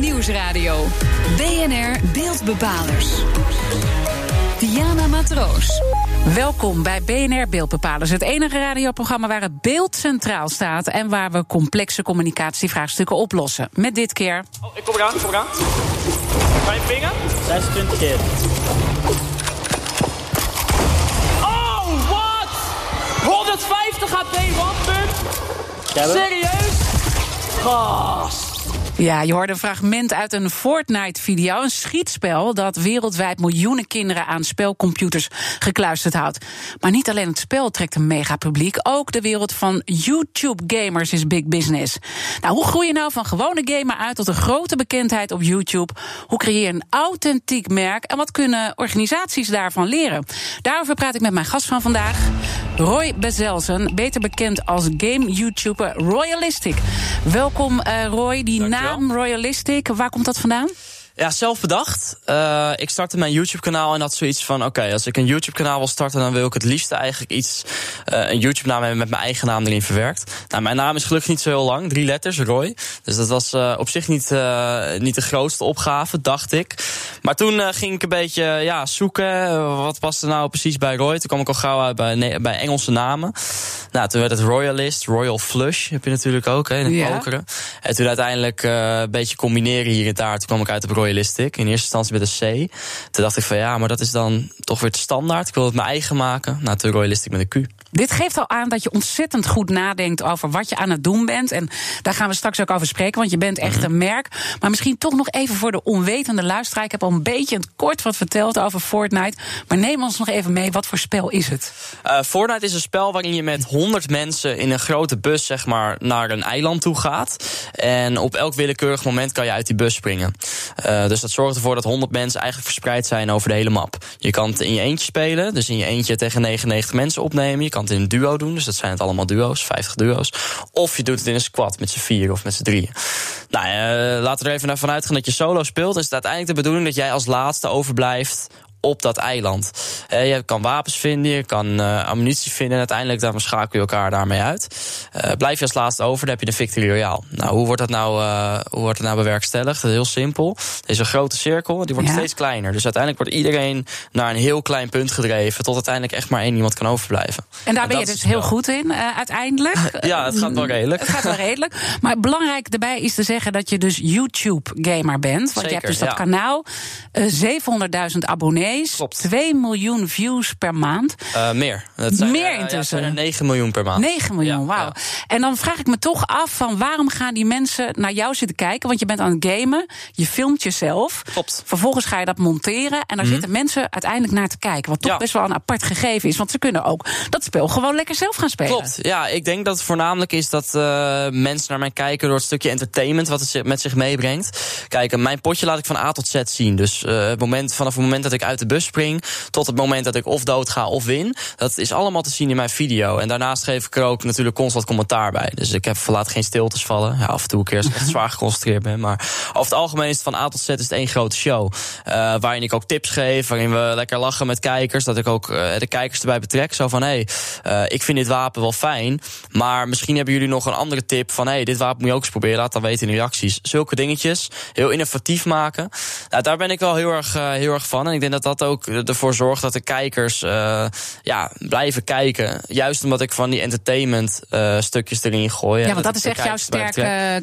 Nieuwsradio. BNR Beeldbepalers. Diana Matroos. Welkom bij BNR Beeldbepalers, het enige radioprogramma waar het beeld centraal staat en waar we complexe communicatievraagstukken oplossen. Met dit keer. Oh, ik kom eraan, ik kom eraan. Vijf vinger. 26 keer. Oh, wat? 150 HP, wat punt? Serieus? Gast. Ja, je hoorde een fragment uit een Fortnite-video. Een schietspel dat wereldwijd miljoenen kinderen aan spelcomputers gekluisterd houdt. Maar niet alleen het spel trekt een megapubliek, ook de wereld van YouTube-gamers is big business. Nou, hoe groei je nou van gewone gamer uit tot een grote bekendheid op YouTube? Hoe creëer je een authentiek merk en wat kunnen organisaties daarvan leren? Daarover praat ik met mijn gast van vandaag, Roy Bezelsen, beter bekend als game-YouTuber Royalistic. Welkom, uh, Roy. Die naam Royalistic, waar komt dat vandaan? Ja, zelf bedacht. Uh, ik startte mijn YouTube-kanaal en had zoiets van: oké, als ik een YouTube-kanaal wil starten, dan wil ik het liefst eigenlijk iets, uh, een YouTube-naam hebben met mijn eigen naam erin verwerkt. Nou, mijn naam is gelukkig niet zo heel lang, drie letters, Roy. Dus dat was uh, op zich niet, niet de grootste opgave, dacht ik. Maar toen ging ik een beetje ja, zoeken, wat paste nou precies bij Roy. Toen kwam ik al gauw uit bij, bij Engelse namen. Nou, toen werd het Royalist, Royal Flush heb je natuurlijk ook, hè, in het ja. pokeren. En toen uiteindelijk een beetje combineren hier en daar, toen kwam ik uit op Royal In eerste instantie met een C. Toen dacht ik van ja, maar dat is dan toch weer te standaard. Ik wil het mijn eigen maken. Nou, toen met een Q. Dit geeft al aan dat je ontzettend goed nadenkt over wat je aan het doen bent. En daar gaan we straks ook over spreken, want je bent echt mhm. een merk. Maar misschien toch nog even voor de onwetende luisteraar. Ik heb al een beetje het kort wat verteld over Fortnite. Maar neem ons nog even mee, wat voor spel is het? Uh, Fortnite is een spel waarin je met 100 mensen in een grote bus zeg maar, naar een eiland toe gaat. En op elk willekeurig moment kan je uit die bus springen. Uh, dus dat zorgt ervoor dat 100 mensen eigenlijk verspreid zijn over de hele map. Je kan het in je eentje spelen, dus in je eentje tegen 99 mensen opnemen. Je kan in een duo doen, dus dat zijn het allemaal duo's, 50 duo's. Of je doet het in een squad met z'n vier of met z'n drieën. Nou, uh, laten we er even naar uitgaan dat je solo speelt. Is het uiteindelijk de bedoeling dat jij als laatste overblijft op dat eiland. Uh, je kan wapens vinden, je kan uh, ammunitie vinden. En uiteindelijk dan schakel je elkaar daarmee uit. Uh, blijf je als laatste over, dan heb je de victory royale. Nou, hoe wordt dat nou, hoe wordt dat nou bewerkstelligd? Dat is heel simpel. Er is een grote cirkel, die wordt ja. steeds kleiner. Dus uiteindelijk wordt iedereen naar een heel klein punt gedreven... tot uiteindelijk echt maar één iemand kan overblijven. En daar en ben je dus heel goed in, uiteindelijk? ja, het gaat wel redelijk. Het gaat wel redelijk. Maar belangrijk daarbij is te zeggen dat je dus YouTube-gamer bent. Want Zeker, je hebt dus dat ja. kanaal, 700.000 abonnees. Klopt. 2 miljoen views per maand. Uh, meer. Dat zijn meer er, intussen. Ja, er 9 miljoen per maand. 9 miljoen, Ja, wauw. ja. En dan vraag ik me toch af van waarom gaan die mensen naar jou zitten kijken? Want je bent aan het gamen, je filmt jezelf. Klopt. Vervolgens ga je dat monteren en daar Mhm. zitten mensen uiteindelijk naar te kijken. Wat toch best wel een apart gegeven is. Want ze kunnen ook dat spel gewoon lekker zelf gaan spelen. Klopt, ja. Ik denk dat het voornamelijk is dat uh, mensen naar mij kijken door het stukje entertainment wat het met zich meebrengt. Kijk, mijn potje laat ik van A tot Z zien. Dus uh, het moment, vanaf het moment dat ik uit de bus spring tot het moment dat ik of dood ga of win, dat is allemaal te zien in mijn video. En daarnaast geef ik er ook natuurlijk constant commentaar bij. Dus ik heb laat geen stiltes vallen. Ja, af en toe een keer ik echt zwaar geconcentreerd ben. Maar over het algemeen is het van A tot Z is het één grote show. Uh, waarin ik ook tips geef, waarin we lekker lachen met kijkers. Dat ik ook uh, de kijkers erbij betrek. Zo van, hé, hey, uh, ik vind dit wapen wel fijn. Maar misschien hebben jullie nog een andere tip van... hé, hey, dit wapen moet je ook eens proberen. Laat dan weten in de reacties. Zulke dingetjes. Heel innovatief maken. Nou, daar ben ik wel heel erg, heel erg van. En ik denk dat dat ook ervoor zorgt dat de kijkers uh, ja, blijven kijken. Juist omdat ik van die entertainment uh, stukjes erin gooi. Ja, want dat is echt jouw sterke...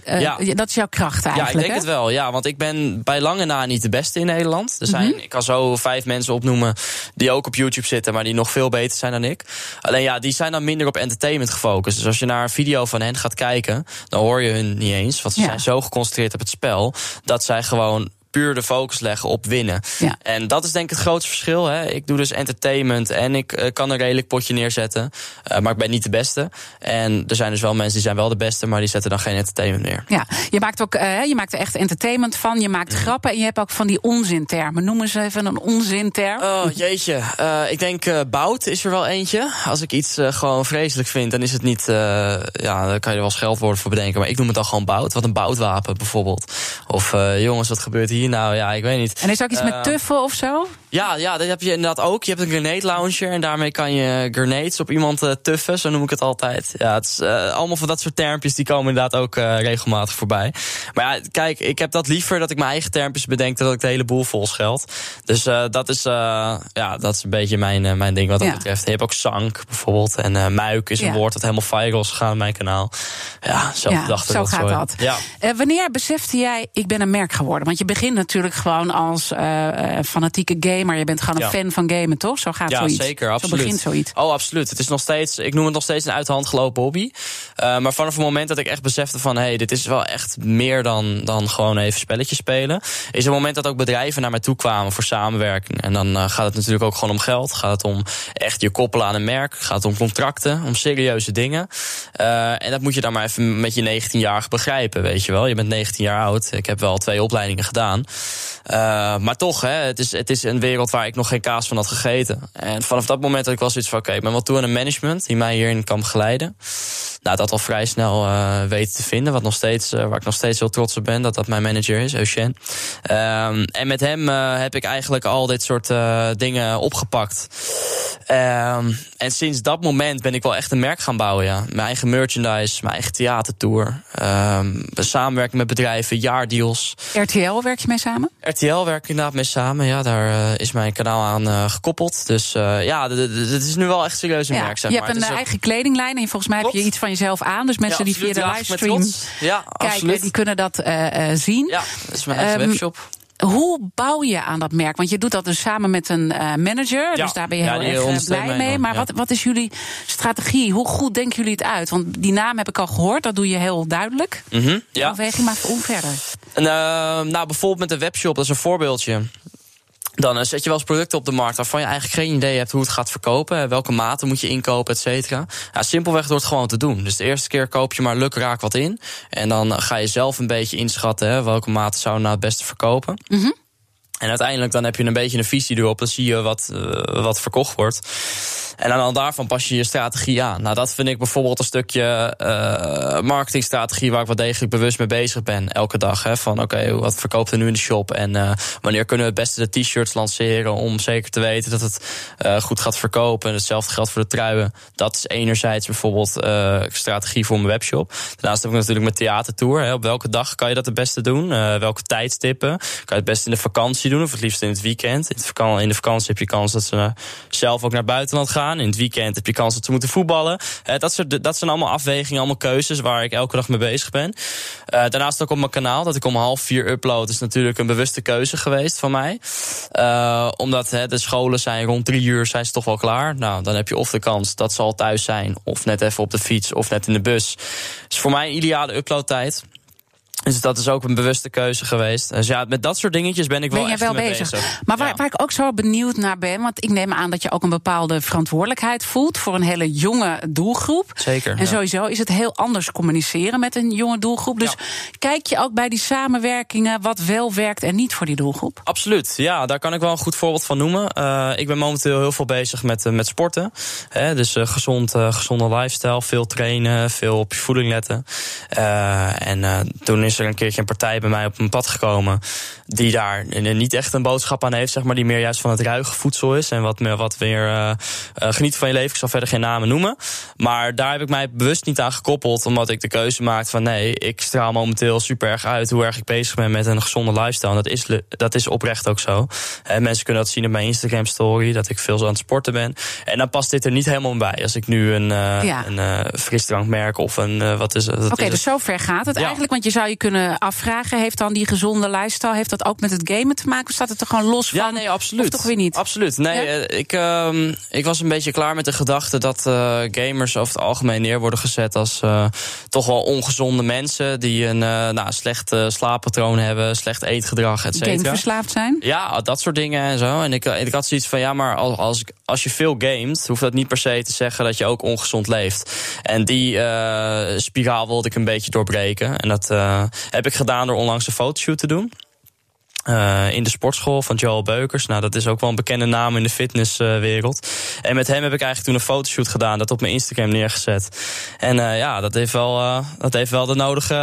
Uh, ja. Dat is jouw kracht eigenlijk, Ja, ik denk hè? het wel. Ja, want ik ben bij lange na niet de beste in Nederland. Er zijn, mm -hmm. Ik kan zo vijf mensen opnoemen die ook op YouTube zitten... maar die nog veel beter zijn dan ik. Alleen ja, die zijn dan minder op entertainment gefocust. Dus als je naar een video van hen gaat kijken... dan hoor je hun niet eens. Want ze ja. zijn zo geconcentreerd op het spel... dat zij gewoon puur de focus leggen op winnen. Ja. En dat is denk ik het grootste verschil. Hè. Ik doe dus entertainment en ik uh, kan een redelijk potje neerzetten. Uh, maar ik ben niet de beste. En er zijn dus wel mensen die zijn wel de beste, maar die zetten dan geen entertainment neer. Ja, je maakt ook uh, je maakt er echt entertainment van. Je maakt grappen en je hebt ook van die onzintermen. Noem eens even een onzinterm. Oh, jeetje. ik denk bout is er wel eentje. Als ik iets gewoon vreselijk vind, dan is het niet... ja, dan kan je er wel scheldwoorden voor bedenken. Maar ik noem het dan gewoon bout. Wat een boutwapen bijvoorbeeld. Of jongens, wat gebeurt hier? Nou ja, ik weet niet. En is er ook iets met tuffen of zo? Ja, ja, dat heb je inderdaad ook. Je hebt een grenade launcher en daarmee kan je grenades op iemand uh, tuffen, zo noem ik het altijd. Ja, het is uh, allemaal van dat soort termpjes die komen inderdaad ook uh, regelmatig voorbij. Maar ja, kijk, ik heb dat liever dat ik mijn eigen termpjes bedenk dat ik de hele boel vol scheld. Dus dat is ja, dat is een beetje mijn, mijn ding wat dat ja. betreft. Je hebt ook zank bijvoorbeeld en muik is een ja. woord dat helemaal viral is gegaan op mijn kanaal. Ja, zo ja, dacht ik zo dat gaat dat. Ja. wanneer besefte jij ik ben een merk geworden? Want je begint natuurlijk gewoon als fanatieke gamer. Je bent gewoon een fan van gamen, toch? Zo gaat ja, zoiets. zeker, absoluut. Zo begint zoiets. Oh, absoluut. Het is nog steeds, ik noem het nog steeds een uit de hand gelopen hobby. Uh, maar vanaf het moment dat ik echt besefte van, hé, hey, dit is wel echt meer dan, dan gewoon even spelletjes spelen. Is het moment dat ook bedrijven naar mij toe kwamen voor samenwerking. En dan uh, gaat het natuurlijk ook gewoon om geld. Gaat het om echt je koppelen aan een merk. Gaat het om contracten, om serieuze dingen. Uh, en dat moet je dan maar even met je 19-jarige begrijpen, weet je wel. Je bent 19 jaar oud. Ik heb wel twee opleidingen gedaan. maar toch, hè, het, is, het is een wereld waar ik nog geen kaas van had gegeten. En vanaf dat moment had ik wel zoiets van: oké, okay, ik ben wel toe aan een management die mij hierin kan begeleiden. Nou, dat al vrij snel uh, weten te vinden. Wat nog steeds, uh, waar ik nog steeds heel trots op ben, dat dat mijn manager is, Eugène. Um, en met hem uh, heb ik eigenlijk al dit soort dingen opgepakt. Um, en sinds dat moment ben ik wel echt een merk gaan bouwen, ja. Mijn eigen merchandise, mijn eigen theatertour. Um, samenwerking met bedrijven, jaardeals. RTL werk je mee samen? RTL werk ik inderdaad mee samen, ja. Daar is mijn kanaal aan gekoppeld. Dus ja, het is nu wel echt serieus een ja, merk, zeg je maar. hebt een eigen kledinglijn en volgens mij Klopt. heb je iets van jezelf aan. Dus mensen ja, die via de livestream ja, kijken, absoluut. die kunnen dat zien. Ja, dat is mijn eigen Um, webshop. Hoe bouw je aan dat merk? Want je doet dat dus samen met een manager. Ja. Dus daar ben je Ja, heel erg blij mee. Maar ja. wat, wat is jullie strategie? Hoe goed denken jullie het uit? Want die naam heb ik al gehoord. Dat doe je heel duidelijk. Mhm, ja. Overweging, maar hoe verder? En, uh, nou, bijvoorbeeld met de webshop, dat is een voorbeeldje. Dan uh, zet je wel eens producten op de markt waarvan je eigenlijk geen idee hebt hoe het gaat verkopen. Welke maten moet je inkopen, et cetera. Ja, simpelweg door het gewoon te doen. Dus de eerste keer koop je maar lukraak wat in. En dan ga je zelf een beetje inschatten hè, welke maten zouden nou het beste verkopen. -hmm. En uiteindelijk dan heb je een beetje een visie erop. Dan zie je wat, uh, wat verkocht wordt. En dan daarvan pas je je strategie aan. Nou, dat vind ik bijvoorbeeld een stukje uh, marketingstrategie waar ik wat degelijk bewust mee bezig ben elke dag. Hè, van oké, wat verkoopt er nu in de shop? En uh, wanneer kunnen we het beste de t-shirts lanceren om zeker te weten dat het goed gaat verkopen. En hetzelfde geldt voor de truien. Dat is enerzijds bijvoorbeeld strategie voor mijn webshop. Daarnaast heb ik natuurlijk mijn theatertour. Hè, op welke dag kan je dat het beste doen? welke tijdstippen? Kan je het beste in de vakantie doen of het liefst in het weekend? In, de vakantie heb je kans dat ze zelf ook naar buitenland gaan. In het weekend heb je kans dat ze moeten voetballen. Uh, dat, dat zijn allemaal afwegingen, allemaal keuzes waar ik elke dag mee bezig ben. Uh, daarnaast ook op mijn kanaal, dat ik om half vier upload, is natuurlijk een bewuste keuze geweest van mij. Omdat de scholen zijn rond drie uur zijn ze toch wel klaar. Nou, dan heb je of de kans dat ze al thuis zijn, of net even op de fiets, of net in de bus. Dus voor mij een ideale uploadtijd. Dus dat is ook een bewuste keuze geweest. Dus ja, met dat soort dingetjes ben ik wel echt wel bezig. bezig. Maar waar, ja. waar ik ook zo benieuwd naar ben, want ik neem aan dat je ook een bepaalde verantwoordelijkheid voelt voor een hele jonge doelgroep. Zeker. En ja. sowieso is het heel anders communiceren met een jonge doelgroep. Dus Ja. kijk je ook bij die samenwerkingen wat wel werkt en niet voor die doelgroep? Absoluut, ja, daar kan ik wel een goed voorbeeld van noemen. Uh, ik ben momenteel heel veel bezig met, uh, met sporten. Hè, dus uh, gezond, gezonde lifestyle, veel trainen, veel op je voeding letten. en toen is er een keertje een partij bij mij op mijn pad gekomen. die daar niet echt een boodschap aan heeft, zeg maar. die meer juist van het ruige voedsel is. en wat meer, wat meer genieten van je leven. Ik zal verder geen namen noemen. Maar daar heb ik mij bewust niet aan gekoppeld, omdat ik de keuze maakte van nee, ik straal momenteel super erg uit hoe erg ik bezig ben met een gezonde lifestyle. En dat is, dat is oprecht ook zo. En mensen kunnen dat zien op mijn Instagram story, dat ik veel zo aan het sporten ben. En dan past dit er niet helemaal bij. Als ik nu een, uh, Ja. een uh, frisdrankmerk of een, uh, wat is het? Oké, dus zo ver gaat het Ja. eigenlijk. Want je zou je kunnen afvragen: heeft dan die gezonde lifestyle heeft dat ook met het gamen te maken? Of staat het er gewoon los van? Ja, nee, absoluut. Of toch weer niet? Absoluut. Nee, Ja? eh, ik, ehm, ik was een beetje klaar met de gedachte dat eh, gamers over het algemeen neer worden gezet als eh, toch wel ongezonde mensen die een nou, slecht slaappatroon hebben, slecht eetgedrag, et cetera. Gameverslaafd zijn? Ja, dat soort dingen en zo. En ik, ik had zoiets van, ja, maar als, als, je veel gamet... hoeft dat niet per se te zeggen dat je ook ongezond leeft. En die spiraal wilde ik een beetje doorbreken. En dat heb ik gedaan door onlangs een fotoshoot te doen. Eh, in de sportschool van Joel Beukers. Nou, dat is ook wel een bekende naam in de fitnesswereld. en met hem heb ik eigenlijk toen een fotoshoot gedaan, dat op mijn Instagram neergezet. En eh, ja, dat heeft wel, eh, dat heeft wel de nodige.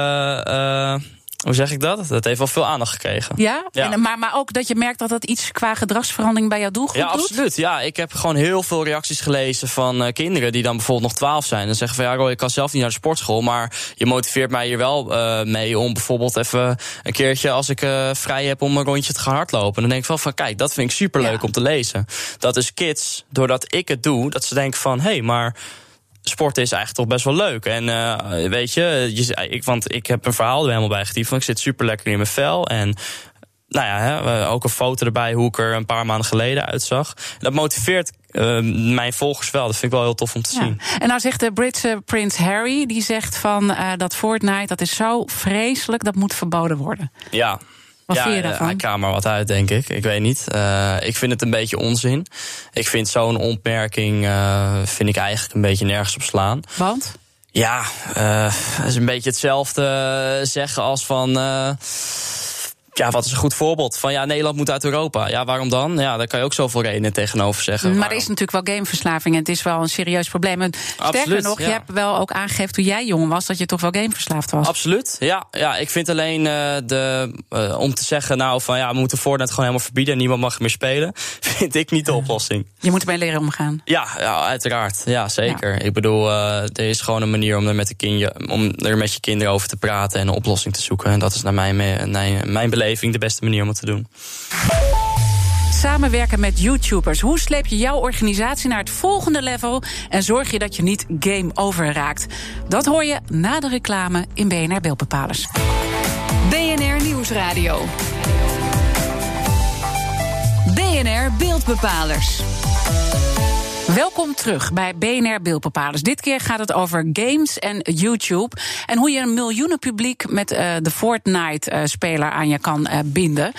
Eh, Hoe zeg ik dat? Dat heeft wel veel aandacht gekregen. Ja? En, maar, maar ook dat je merkt dat dat iets qua gedragsverandering bij jouw doelgroep ja, doet? absoluut. Ja, ik heb gewoon heel veel reacties gelezen van uh, kinderen die dan bijvoorbeeld nog 12 zijn. En zeggen van ja, Roy, ik kan zelf niet naar de sportschool. Maar je motiveert mij hier wel uh, mee om bijvoorbeeld even een keertje als ik uh, vrij heb om een rondje te gaan hardlopen. Dan denk ik wel van kijk, dat vind ik superleuk ja. om te lezen. Dat is kids, doordat ik het doe, dat ze denken van hé, hey, maar sporten is eigenlijk toch best wel leuk. En uh, weet je, je, ik, want ik heb een verhaal er helemaal bij getiefd. Ik zit super lekker in mijn vel. En nou ja, hè, ook een foto erbij hoe ik er een paar maanden geleden uitzag. Dat motiveert uh, mijn volgers wel. Dat vind ik wel heel tof om te ja. zien. En nou zegt de Britse prins Harry, die zegt van uh, dat Fortnite, dat is zo vreselijk, dat moet verboden worden. Ja, wat ja, vind je daarvan? Maar wat uit, denk ik. Ik weet niet. Uh, ik vind het een beetje onzin. Ik vind zo'n opmerking uh, vind ik eigenlijk een beetje nergens op slaan. Want? Ja, uh, het is een beetje hetzelfde zeggen als van ja, wat is een goed voorbeeld? Van ja, Nederland moet uit Europa. Ja, waarom dan? Ja, daar kan je ook zoveel redenen tegenover zeggen. Maar waarom? er is natuurlijk wel gameverslaving en het is wel een serieus probleem. En sterker Absoluut, nog, ja. je hebt wel ook aangegeven toen jij jong was dat je toch wel gameverslaafd was. Absoluut, ja. ja ik vind alleen uh, de, uh, om te zeggen, nou van ja, we moeten Fortnite gewoon helemaal verbieden en niemand mag meer spelen, vind ik niet de oplossing. Je moet ermee leren omgaan. Ja, ja uiteraard. Ja, zeker. Ja. Ik bedoel, uh, er is gewoon een manier om er, met de kindje, om er met je kinderen over te praten en een oplossing te zoeken. En dat is naar mijn, mijn, mijn beleving de beste manier om het te doen. Samenwerken met YouTubers. Hoe sleep je jouw organisatie naar het volgende level en zorg je dat je niet game over raakt? Dat hoor je na de reclame in BNR Beeldbepalers. BNR Nieuwsradio. BNR Beeldbepalers. Welkom terug bij BNR Beeldbepalers. Dit keer gaat het over games en YouTube. En hoe je een miljoenen publiek met uh, de Fortnite-speler uh, aan je kan uh, binden.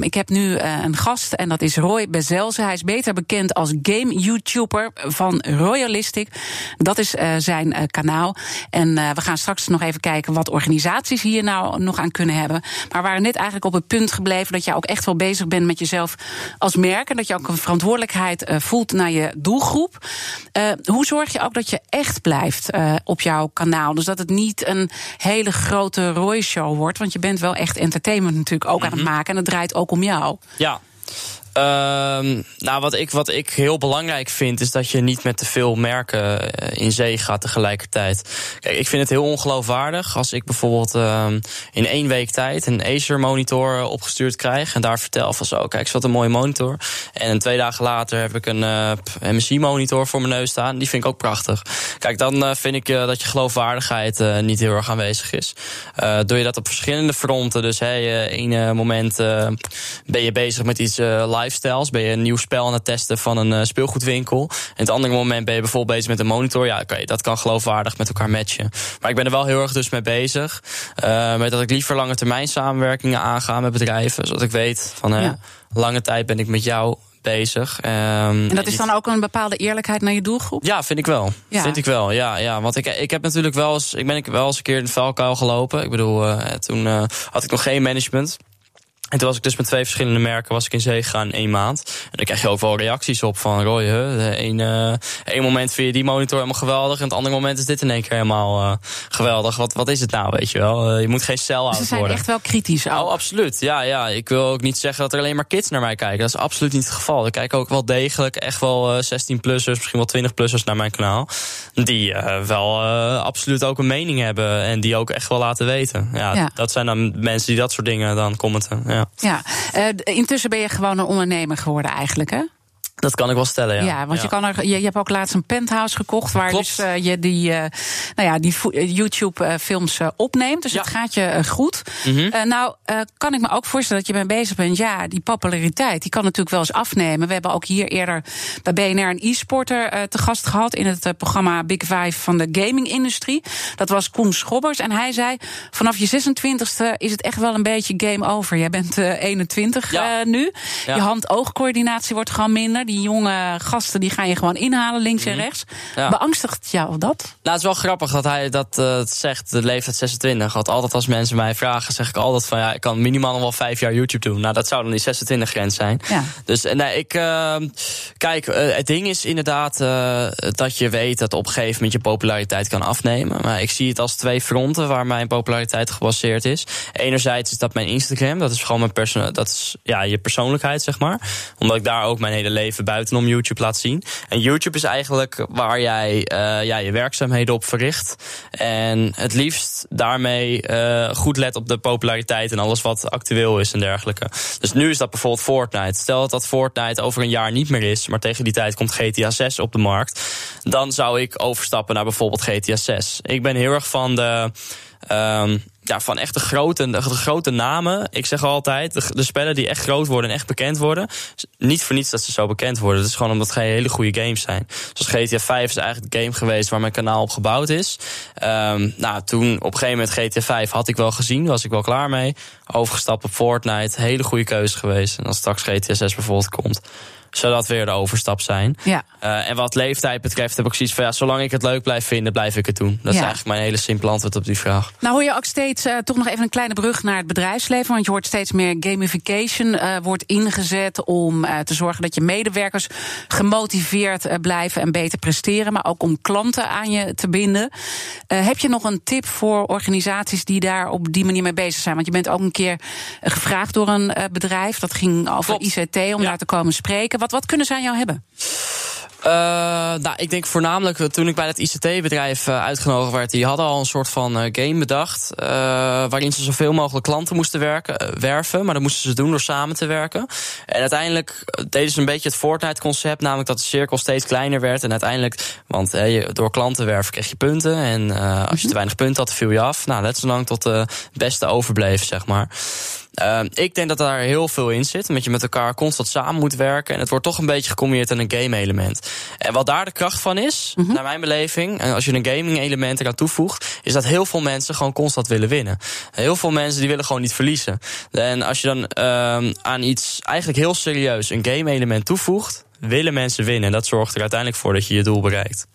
ik heb nu een gast en dat is Roy Bezelze. Hij is beter bekend als game-YouTuber van Royalistic. Dat is zijn kanaal. En we gaan straks nog even kijken wat organisaties hier nou nog aan kunnen hebben. Maar we waren net eigenlijk op het punt gebleven dat je ook echt wel bezig bent met jezelf als merk. En dat je ook een verantwoordelijkheid voelt naar je doelgroep. Uh, hoe zorg je ook dat je echt blijft uh, op jouw kanaal? Dus dat het niet een hele grote Roy-show wordt. Want je bent wel echt entertainment natuurlijk ook mm -hmm. aan het maken. En het draait ook om jou. Ja. Uh, nou, wat ik, wat ik heel belangrijk vind, is dat je niet met te veel merken in zee gaat tegelijkertijd. Kijk, ik vind het heel ongeloofwaardig als ik bijvoorbeeld uh, in één week tijd een Acer monitor opgestuurd krijg en daar vertel van zo, kijk, wat een mooie monitor. En twee dagen later heb ik een uh, MSI monitor voor mijn neus staan. Die vind ik ook prachtig. Kijk, dan uh, vind ik dat je geloofwaardigheid niet heel erg aanwezig is. doe je dat op verschillende fronten, dus hey, één moment ben je bezig met iets live lifestyles. Ben je een nieuw spel aan het testen van een uh, speelgoedwinkel. En het andere moment ben je bijvoorbeeld bezig met een monitor. Ja, okay, dat kan geloofwaardig met elkaar matchen. Maar ik ben er wel heel erg dus mee bezig. Uh, met dat ik liever lange termijn samenwerkingen aanga met bedrijven. Zodat ik weet van uh, ja. lange tijd ben ik met jou bezig. Um, en dat is dan ook een bepaalde eerlijkheid naar je doelgroep? Ja, vind ik wel. Ja. Vind ik wel. Ja, ja. Want ik, ik heb natuurlijk wel eens. Ik ben ik wel eens een keer in de vuilkuil gelopen. Ik bedoel, uh, toen uh, had ik nog geen management. En toen was ik dus met twee verschillende merken was ik in zee gegaan in één maand. En dan krijg je ook wel reacties op van Roy, hè, een, uh, één moment vind je die monitor helemaal geweldig. En het andere moment is dit in één keer helemaal uh, geweldig. Wat, wat is het nou, weet je wel? Uh, je moet geen cel worden. Ze zijn worden. echt wel kritisch. Oh, absoluut. Ja, ja, ik wil ook niet zeggen dat er alleen maar kids naar mij kijken. Dat is absoluut niet het geval. Er kijken ook wel degelijk echt wel 16-plussers, misschien wel 20-plussers naar mijn kanaal. Die wel absoluut ook een mening hebben en die ook echt wel laten weten. Ja, ja, dat zijn dan mensen die dat soort dingen dan commenten. Ja. Ja, uh, intussen ben je gewoon een ondernemer geworden eigenlijk, hè? Dat kan ik wel stellen, ja. Ja, want ja. Je, kan er, je, je hebt ook laatst een penthouse gekocht... waar Klopt. dus uh, je die, uh, nou ja, die YouTube-films uh, opneemt. Dus ja. het gaat je goed. Mhm. Mm -hmm. nou, kan ik me ook voorstellen dat je bent bezig bent... ja, die populariteit, die kan natuurlijk wel eens afnemen. We hebben ook hier eerder bij BNR een e-sporter te gast gehad... in het programma Big Five van de gaming-industrie. Dat was Koen Schobbers. En hij zei, vanaf je 26e is het echt wel een beetje game over. Jij bent 21 ja. nu. Je hand-oogcoördinatie wordt gewoon minder Hè? Die jonge gasten die gaan je gewoon inhalen, links en Mhm. rechts. Ja. Beangstigt jou dat? Nou, het is wel grappig dat hij dat eh, zegt, de leeftijd 26. Want altijd als mensen mij vragen, zeg ik altijd van ja, ik kan minimaal nog wel vijf jaar YouTube doen. Nou, dat zou dan die 26 grens zijn. Ja. Dus eh, nee, ik. eh, kijk, eh, het ding is inderdaad dat je weet dat op een gegeven moment je populariteit kan afnemen. Maar ik zie het als twee fronten waar mijn populariteit gebaseerd is. Enerzijds is dat mijn Instagram, dat is gewoon mijn perso dat is ja, je persoonlijkheid, zeg maar. Omdat ik daar ook mijn hele leven buitenom YouTube laat zien. En YouTube is eigenlijk waar jij eh, ja, je werkzaamheden op verricht. En het liefst daarmee eh, goed let op de populariteit en alles wat actueel is en dergelijke. Dus nu is dat bijvoorbeeld Fortnite. Stel dat Fortnite over een jaar niet meer is, maar tegen die tijd komt GTA 6 op de markt. Dan zou ik overstappen naar bijvoorbeeld GTA 6. Ik ben heel erg van de. ehm, ja, van echt de grote, de grote namen. Ik zeg altijd, de, spellen die echt groot worden en echt bekend worden. Niet voor niets dat ze zo bekend worden. Het is gewoon omdat het hele goede games zijn. Zoals GTA 5 is eigenlijk de game geweest waar mijn kanaal op gebouwd is. Ehm, nou, toen op een gegeven moment GTA 5 had ik wel gezien, was ik wel klaar mee. Overgestapt op Fortnite, hele goede keuze geweest. En als straks GTA 6 bijvoorbeeld komt, zou dat weer de overstap zijn. Ja. Eh, en wat leeftijd betreft heb ik zoiets van ja, zolang ik het leuk blijf vinden, blijf ik het doen. Dat is eigenlijk mijn hele simpele antwoord op die vraag. Nou hoor je ook steeds eh, toch nog even een kleine brug naar het bedrijfsleven. Want je hoort steeds meer gamification eh, wordt ingezet om te zorgen dat je medewerkers gemotiveerd blijven en beter presteren. Maar ook om klanten aan je te binden. Heb je nog een tip voor organisaties die daar op die manier mee bezig zijn? Want je bent ook een keer gevraagd door een bedrijf. Dat ging over Klopt. ICT om Ja. daar te komen spreken. Wat, wat kunnen aan jou hebben? Eh, nou, ik denk voornamelijk toen ik bij het ICT-bedrijf eh, uitgenodigd werd, die hadden al een soort van eh, game bedacht. waarin ze zoveel mogelijk klanten moesten werken, werven. Maar dat moesten ze doen door samen te werken. En uiteindelijk deden ze een beetje het Fortnite-concept, namelijk dat de cirkel steeds kleiner werd. En uiteindelijk, want door klanten werven kreeg je punten. En als je te weinig punten had, viel je af. Nou, net zolang tot de beste overbleef, zeg maar. Uh, ik denk dat daar heel veel in zit. Dat je met elkaar constant samen moet werken. En het wordt toch een beetje gecombineerd in een game-element. En wat daar de kracht van is, mm -hmm. naar mijn beleving. En als je een gaming-element eraan toevoegt. Is dat heel veel mensen gewoon constant willen winnen. Heel veel mensen die willen gewoon niet verliezen. En als je dan uh, aan iets eigenlijk heel serieus een game-element toevoegt. Willen mensen winnen. En dat zorgt er uiteindelijk voor dat je je doel bereikt.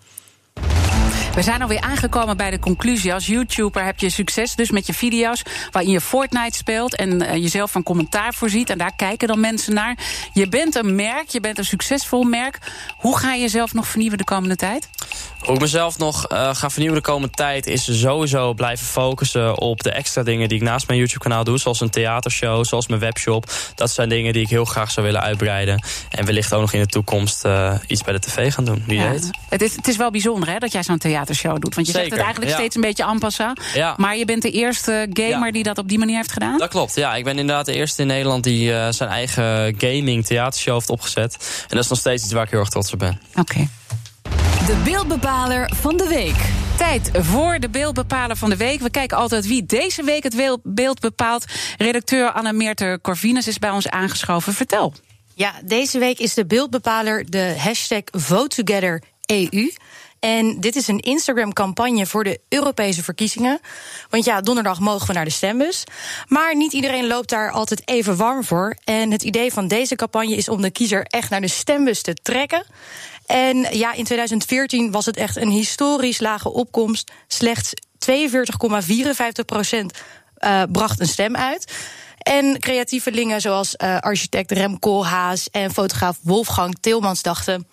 We zijn alweer aangekomen bij de conclusie. Als YouTuber heb je succes dus met je video's waarin je Fortnite speelt en uh, jezelf van commentaar voorziet. En daar kijken dan mensen naar. Je bent een merk, je bent een succesvol merk. Hoe ga je jezelf nog vernieuwen de komende tijd? Hoe ik mezelf nog uh, ga vernieuwen de komende tijd is sowieso blijven focussen op de extra dingen die ik naast mijn YouTube-kanaal doe. Zoals een theatershow, zoals mijn webshop. Dat zijn dingen die ik heel graag zou willen uitbreiden. En wellicht ook nog in de toekomst uh, iets bij de tv gaan doen. Wie ja, weet. Het is, het is wel bijzonder hè, dat jij zo'n theatershow doet. Want je Zeker, zegt het eigenlijk ja. steeds een beetje en passant. Ja. Maar je bent de eerste gamer Ja. die dat op die manier heeft gedaan? Dat klopt, ja. Ik ben inderdaad de eerste in Nederland die uh, zijn eigen gaming theatershow heeft opgezet. En dat is nog steeds iets waar ik heel erg trots op ben. Oké. Okay. De beeldbepaler van de week. Tijd voor de beeldbepaler van de week. We kijken altijd wie deze week het beeld bepaalt. Redacteur Anne-Meerte Corvinus is bij ons aangeschoven. Vertel. Ja, deze week is de beeldbepaler de hashtag VoteTogetherEU. En dit is een Instagram-campagne voor de Europese verkiezingen. Want ja, donderdag mogen we naar de stembus. Maar niet iedereen loopt daar altijd even warm voor. En het idee van deze campagne is om de kiezer echt naar de stembus te trekken. En ja, in 2014 was het echt een historisch lage opkomst. Slechts 42,54 procent uh, bracht een stem uit. En creatievelingen zoals uh, architect Rem Koolhaas en fotograaf Wolfgang Tilmans dachten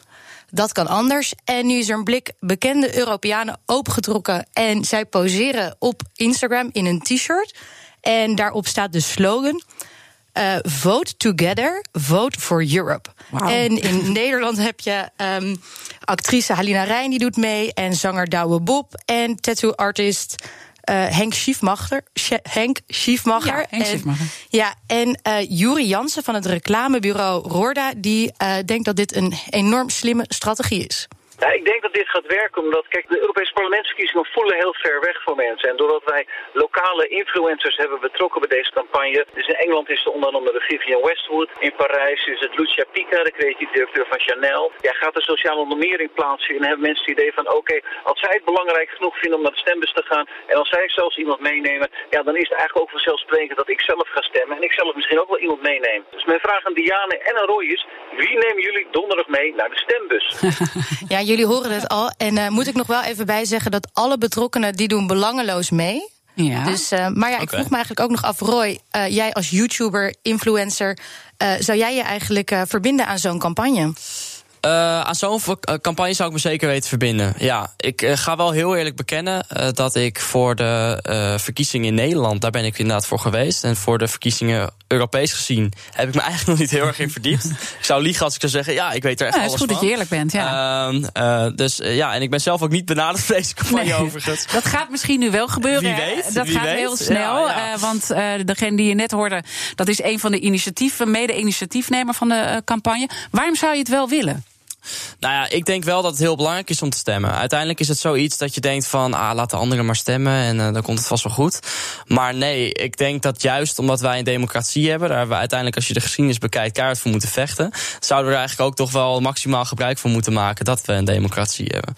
dat kan anders. En nu is er een blik bekende Europeanen opengetrokken. En zij poseren op Instagram in een t-shirt. En daarop staat de slogan. Uh, vote together, vote for Europe. Wow. En in Nederland heb je um, actrice Halina Rijn, die doet mee. En zanger Douwe Bob. En tattoo-artist uh, Henk Schiefmacher. Henk Schiefmacher. Ja, Henk Schiefmacher. En, ja, en uh, Juri Jansen van het reclamebureau Roorda... die uh, denkt dat dit een enorm slimme strategie is. Ja, ik denk dat dit gaat werken omdat, kijk, de Europese parlementsverkiezingen voelen heel ver weg voor mensen. En doordat wij lokale influencers hebben betrokken bij deze campagne. Dus in Engeland is het onder andere Vivian Westwood. In Parijs is het Lucia Pica, de creatieve directeur van Chanel. Ja, gaat de sociale normering plaatsen en hebben mensen het idee van, oké, als zij het belangrijk genoeg vinden om naar de stembus te gaan en als zij zelfs iemand meenemen, ja, dan is het eigenlijk ook vanzelfsprekend dat ik zelf ga stemmen en ik zelf misschien ook wel iemand meeneem. Dus mijn vraag aan Diane en aan Roy is, wie nemen jullie donderdag mee naar de stembus? Ja, jullie horen het al. En uh, moet ik nog wel even bijzeggen dat alle betrokkenen die doen belangeloos mee. Ja. Dus, uh, maar ja, ik vroeg me eigenlijk ook nog af, Roy, uh, jij als YouTuber, influencer, zou jij je eigenlijk verbinden aan zo'n campagne? Uh, aan zo'n campagne zou ik me zeker weten verbinden. Ja, ik uh, ga wel heel eerlijk bekennen uh, dat ik voor de verkiezingen in Nederland, daar ben ik inderdaad voor geweest. En voor de verkiezingen Europees gezien heb ik me eigenlijk nog niet heel erg in verdiept. ik zou liegen als ik zou zeggen, ja, ik weet er echt ja, alles Het is goed van. dat je eerlijk bent, ja. Ehm, dus ja, en ik ben zelf ook niet benaderd voor deze campagne nee, overigens. Dat gaat misschien nu wel gebeuren. Wie weet, dat wie gaat weet. heel snel. Ja, ja. want degene die je net hoorde, dat is een van de initiatieven, mede-initiatiefnemer van de campagne. Waarom zou je het wel willen? Nou ja, ik denk wel dat het heel belangrijk is om te stemmen. Uiteindelijk is het zoiets dat je denkt van, ah, laat de anderen maar stemmen en uh, dan komt het vast wel goed. Maar nee, ik denk dat juist omdat wij een democratie hebben, daar we uiteindelijk, als je de geschiedenis bekijkt, keihard voor moeten vechten, zouden we er eigenlijk ook toch wel maximaal gebruik van moeten maken dat we een democratie hebben.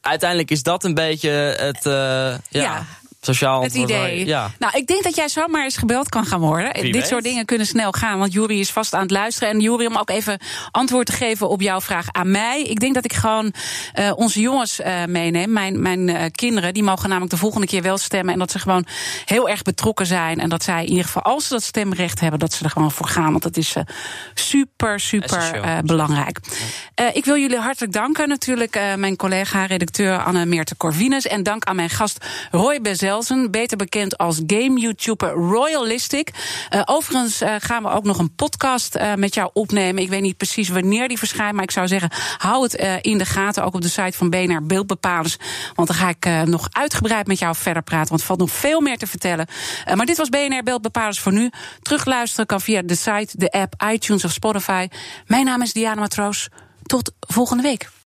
Uiteindelijk is dat een beetje het, uh, ja. Sociaal het idee. Ja. Nou, ik denk dat jij zomaar eens gebeld kan gaan worden. Wie Dit weet. soort dingen kunnen snel gaan, want Jury is vast aan het luisteren. En Jury, om ook even antwoord te geven op jouw vraag aan mij. Ik denk dat ik gewoon uh, onze jongens uh, meeneem. Mijn, mijn uh, kinderen, die mogen namelijk de volgende keer wel stemmen. En dat ze gewoon heel erg betrokken zijn. En dat zij in ieder geval, als ze dat stemrecht hebben, dat ze er gewoon voor gaan. Want dat is super, super belangrijk. ik wil jullie hartelijk danken. Natuurlijk mijn collega, redacteur Anne Meerte Corvinus. En dank aan mijn gast Roy Bezel beter bekend als game-YouTuber Royalistic. Uh, overigens uh, gaan we ook nog een podcast uh, met jou opnemen. Ik weet niet precies wanneer die verschijnt, maar ik zou zeggen, hou het in de gaten, ook op de site van BNR Beeldbepalers. Want dan ga ik nog uitgebreid met jou verder praten, want er valt nog veel meer te vertellen. maar dit was BNR Beeldbepalers voor nu. Terugluisteren kan via de site, de app, iTunes of Spotify. Mijn naam is Diana Matroos. Tot volgende week.